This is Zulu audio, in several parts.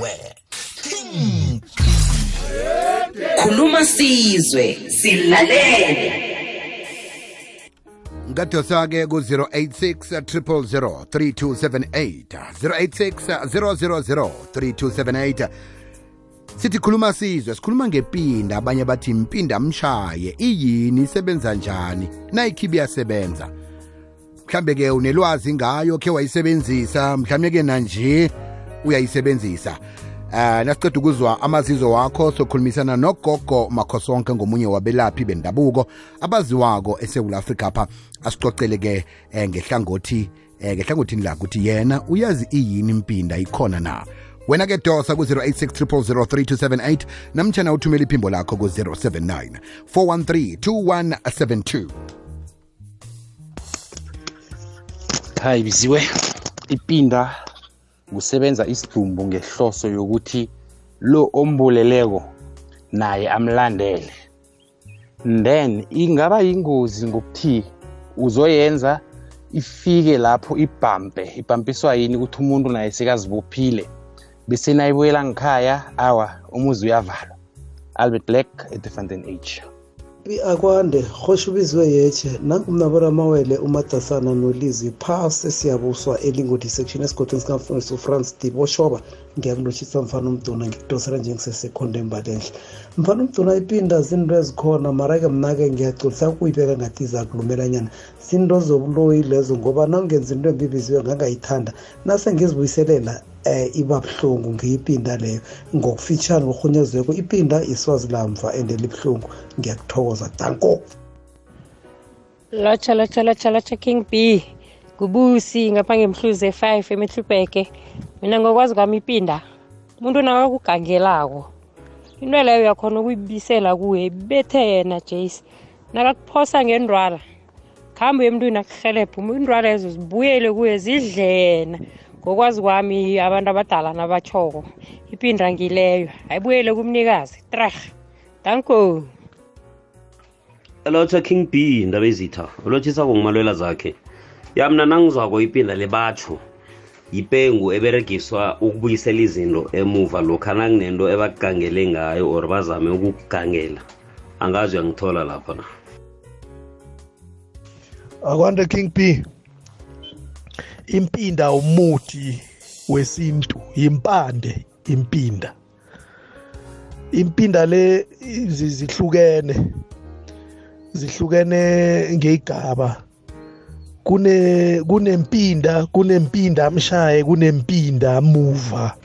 we. King khuluma sizwe silalele. Ngadosa-ke ku-086 000 3278 086 000 3278 sithi khuluma sizwe sikhuluma ngepinda abanye bathi impinda mshaye iyini isebenza njani? Nayikhibi yasebenza mhlambe-ke unelwazi ngayo khe wayisebenzisa mhlambe-ke nanje uyayisebenzisa. Uh nasiceda ukuzwa amazizo wakho sokhulumisana nogogo makhosonke ngomunye wabelaphi bendabuko abaziwako esewula afrika pha asicocele-ke eh, ngehlangothi eh, ngehlangothini la ukuthi yena uyazi iyini impinda ikhona na. Wena-ke dosa ku-086 3278 namtshana uthumela iphimbo lakho ku-079 413 2172 hayi biziwe. Ipinda kusebenza isidumbu ngehloso yokuthi lo ombuleleko naye amlandele. Then ingaba yingozi ngokuthi uzoyenza ifike lapho ibhampe ibhampiswa yini ukuthi umuntu naye sekazibophile bese nayibuyela ngikhaya awa umuzi uyavalwa. Albert black at the age akwande kgosho ubiziwe yeche nangumnabona amawele umadasana nolizi phasi siyabuswa elingodi section esigodini sikamfundisi ufrance d boshoba ngiyakulotshisa mfana umduna ngikudosela njengisesekhonde embalenhle mfana umduna ipinda zinto ezikhona mara-ke mna-ke ngiyagcolisa kuyibeka ngathi izakulumelanyana zinto zobuloyi lezo ngoba nangenza into embibiziwe ngangayithanda. Nase ngizibuyiselela eh iba buhlungu ngiyipinda leyo ngokufitshane kurhunyezeko ipinda iswazi lamva and libuhlungu ngiyakuthokoza danko. Lotsha lotsha lotsha lotsha king b. Kubusi ngapha ngemhluzi e-five emehlubheke mina ngokwazi kwami ipinda umuntu nakakugangelako into leyo uyakhona ukuyibisela kuye ibethe yena jace nakakuphosa ngendrwala khambe emntwini akuhelebhe indrwala ezo zibuyele kuye zidlena ngokwazi kwami abantu abadala nabatshoko ipinda ngileyo. Ayibuyele kumnikazi trah danko elotha king b indaba ezitha ulotshisako ngumalwela zakhe. Ya mna nangizwako ipinda lebatsho yipengu eberegiswa ukubuyisela izinto emuva lokha nakunento ebakugangele ngayo or bazame ukukugangela. Angazi uyangithola lapha na. Akwande king b. impinda umuthi wesintu yimpande impinda. Impinda le zihlukene zihlukene ngeyigaba kune kunempinda kunempinda mshaye kunempinda muva.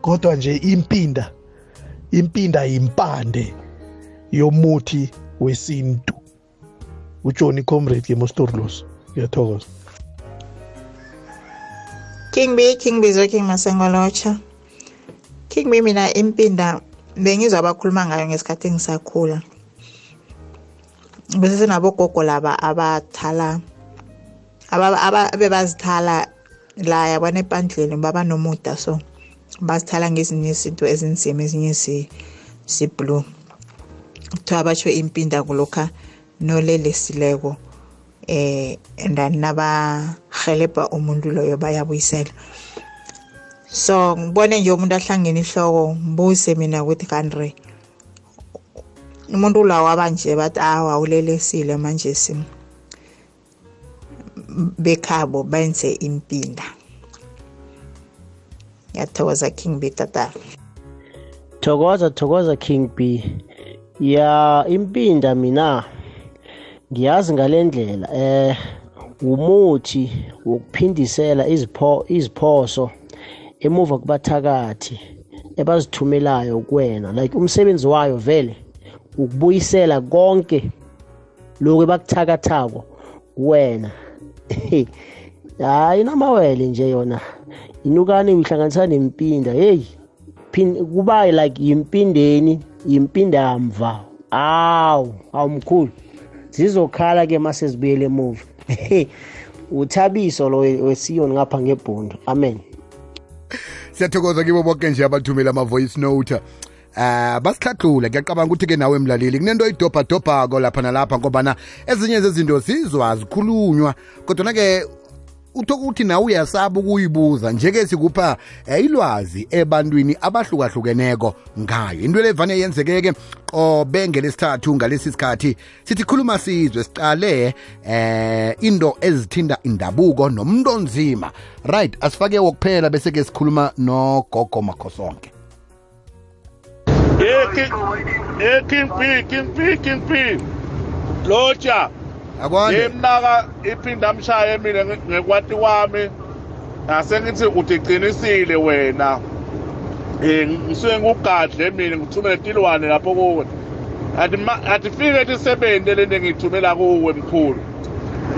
Kodwa nje impinda impinda yimpande yomuthi wesintu. uJohnny Comrade Mostorlos ngiyathokoza. King B King Bizwe King Masengolocha King B mina impinda bengizwa abakhuluma ngayo ngesikhathi ngisakhula bese sinabogogo laba abathala abebazithala la yabona epandleni baba nomuda. So bazithala ngezinye izinto ezinzima ezinye si-blue kuthiwa batsho impinda kulokha nolelesileko. Eh and nabahelebha umuntu loyo bayabuyisela. So ngibone nje umuntu ahlangene ihloko ngibuze mina ukuthi kanti umuntu lawo abanje bathi awa ulelesile manje sim bekhabo benze impinda. Ngiyathokoza king b tata thokoza thokoza king b. Ya impinda mina. Ngiyazi ngalendlela eh umuthi wokuphindisela izipho iziphoso emuva kubathakathi ebazithumelayo kuwena. Like umsebenzi wayo vele ukubuyisela konke lokhu ebakuthakathako kuwena. Hayi namawele nje yona. Inukane uyihlanganisa nempinda? Hey kuba like yimpindeni yimpindamva. Awu awumkhulu. Zizokhala ke mase zibuyele emuva. Uthabiso lo wesiyoni ngapha ngebhundu amen. Siyathokoza kibo bonke nje abathumela ama-voice note. Uh basihlahlule. Ngiyacabanga ukuthi-ke nawe emlaleli kunento idobhadobhako lapha nalapha ngobana ezinye zezinto zizwa zikhulunywa. Kodwana-ke utho ukuthi nawe uyasaba ukuyibuza njeke sikupha eh, ilwazi ebantwini abahlukahlukeneko ngayo into levane yenzeke-ke qobe ngelesithathu ngalesi sikhathi sithi khuluma sizwe siqale eh into ezithinda indabuko nomuntu onzima right asifake wokuphela bese-ke sikhuluma nogogo makhosonke Eh King P, King P, King P. Lotsha. Akwande. Imnaka iphinda mshaya mina ngekwati kwami. Ase ngithi utiqinisile wena. Eh ngisuke ngugadle mina ngithumele tilwane lapho kuwe. Athi athi fike tisebenze lento ngithumela kuwe mkhulu.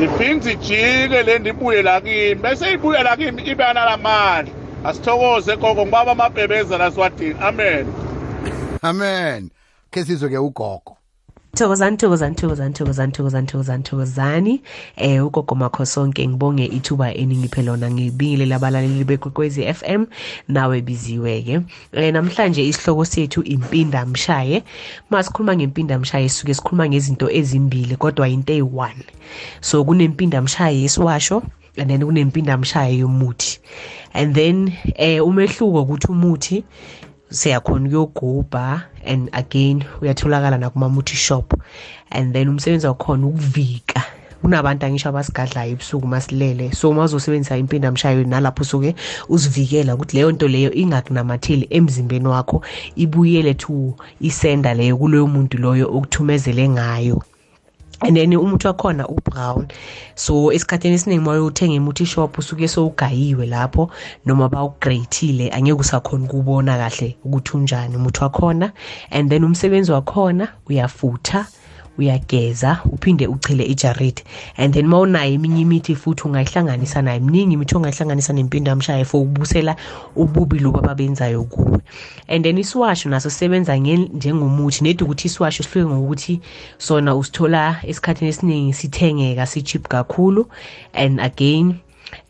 Iphindze ijike le ndibuye la kimi bese ibuye la kimi ibana lamandla. Asithokoze gogo ngibaba amabhebeza laswadini. Amen. amen ke sizwe-ke ugogo thokozani thokozani thokozani thokozani thokozani thokozani thokozani. Eh ugogo makho sonke ngibonge ithuba eningiphe lona ngibingile labalaleli bekwekwezi FM nawe biziwe-ke. Eh namhlanje isihloko sethu impinda mshaye. Masikhuluma ngempinda mshaye sisuke sikhuluma ngezinto ezimbili kodwa into eyi-one. So kunempinda mshaye yesiwasho and then kunempinda mshaye yomuthi. And then eh umehluko ukuthi umuthi siyakhona ukuyogubha and again uyatholakala nakuma-muthi shop. And then umsebenzi wakhona ukuvika. Kunabantu angisho abasigadlayo ebusuku masilele. So uma uzosebenzisa impinda mshayo nalapho usuke uzivikela ukuthi leyo nto leyo ingakunamatheli emzimbeni wakho ibuyele to isenda leyo kuloyo muntu loyo okuthumezele ngayo. And then umuthi wakhona ubrown so esikhathini esiningi uma uthenga imuthi shop usuke sowugayiwe lapho noma bawugreyithile angeke usakhona ukubona kahle ukuthi unjani. Umuthi wakhona and then umsebenzi wakhona uyafutha. Uyageza uphinde uchele ijaridi and then uma unayo eminye imithi futhi ungayihlanganisa nayo miningi imithi ongayihlanganisa nempinda yamshaye for ukubusela ububi lobu ababenzayo kuwe. And then isiwasho naso sisebenza njengomuthi. Nedi ukuthi isiwasho sihluke ngokuthi sona usithola esikhathini esiningi sithengeka si-cheap kakhulu. And again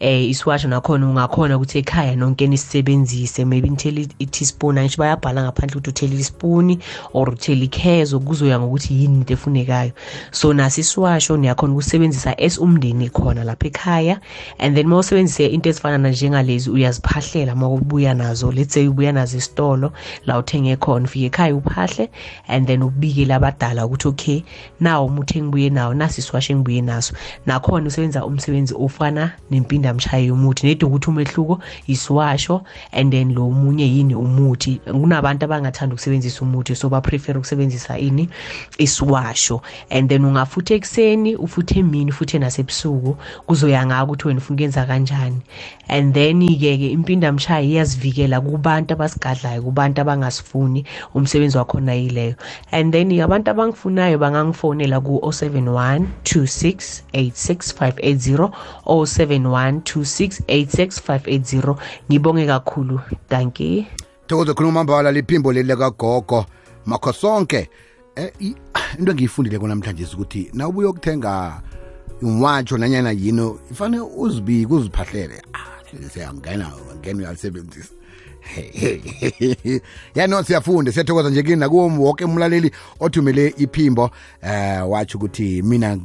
eh isiwasho nakhona ungakhona ukuthi ekhaya nonke nisebenzise maybe nithele i-teaspoon angisho bayabhala ngaphandle ukuthi uthele ispoon or uthele ikhezo kuzoya ngokuthi yini into efunekayo. So naso isiwasho niyakhona ukusebenzisa as umndeni khona lapha ekhaya and then uma usebenzise into ezifana na njengalezi uyaziphahlela uma ubuya nazo. Let's say ubuya nazo esitolo la uthenge khona ufike ekhaya uphahle and then ubikele abadala ukuthi okay nawo umuthi engibuye nawo nasi isiwasho engibuye naso. Nakhona usebenza umsebenzi ofana nempinda mshaye yomuthi nedi ukuthi umehluko isiwasho and then lo munye yini umuthi. Kunabantu abangathanda ukusebenzisa umuthi so baprefer ukusebenzisa ini? Isiwasho. And then ungafutha ekuseni ufuthe emini ufuthe nasebusuku kuzoya ngako ukuthi wena ufuna ukuyenza kanjani. And then-ke ke impinda mshaye iyazivikela kubantu abasigadlayo kubantu abangasifuni umsebenzi wakhona yileyo and then abantu abangifunayo bangangifonela ku-071 26 86 580 071 2686 ngibonge kakhulu. Danki thokoza khuluma mbala liphimbo leli likagogo makho sonke. Eh, into engiyifundile konamhlanje ukuthi na ubuye ukuthenga umwatsho nanyana yino ifane uzibike uziphahlele. Siyangena ngena uyalisebenzisa. Ya no siyafunde siyathokoza nje kini nakuwo woke umlaleli othumele iphimbo. Eh watsho ukuthi mina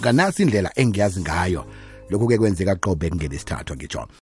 nganasi indlela engiyazi ngayo lokhu-ke kwenzeka qobe kungene isithathwa ngitsho.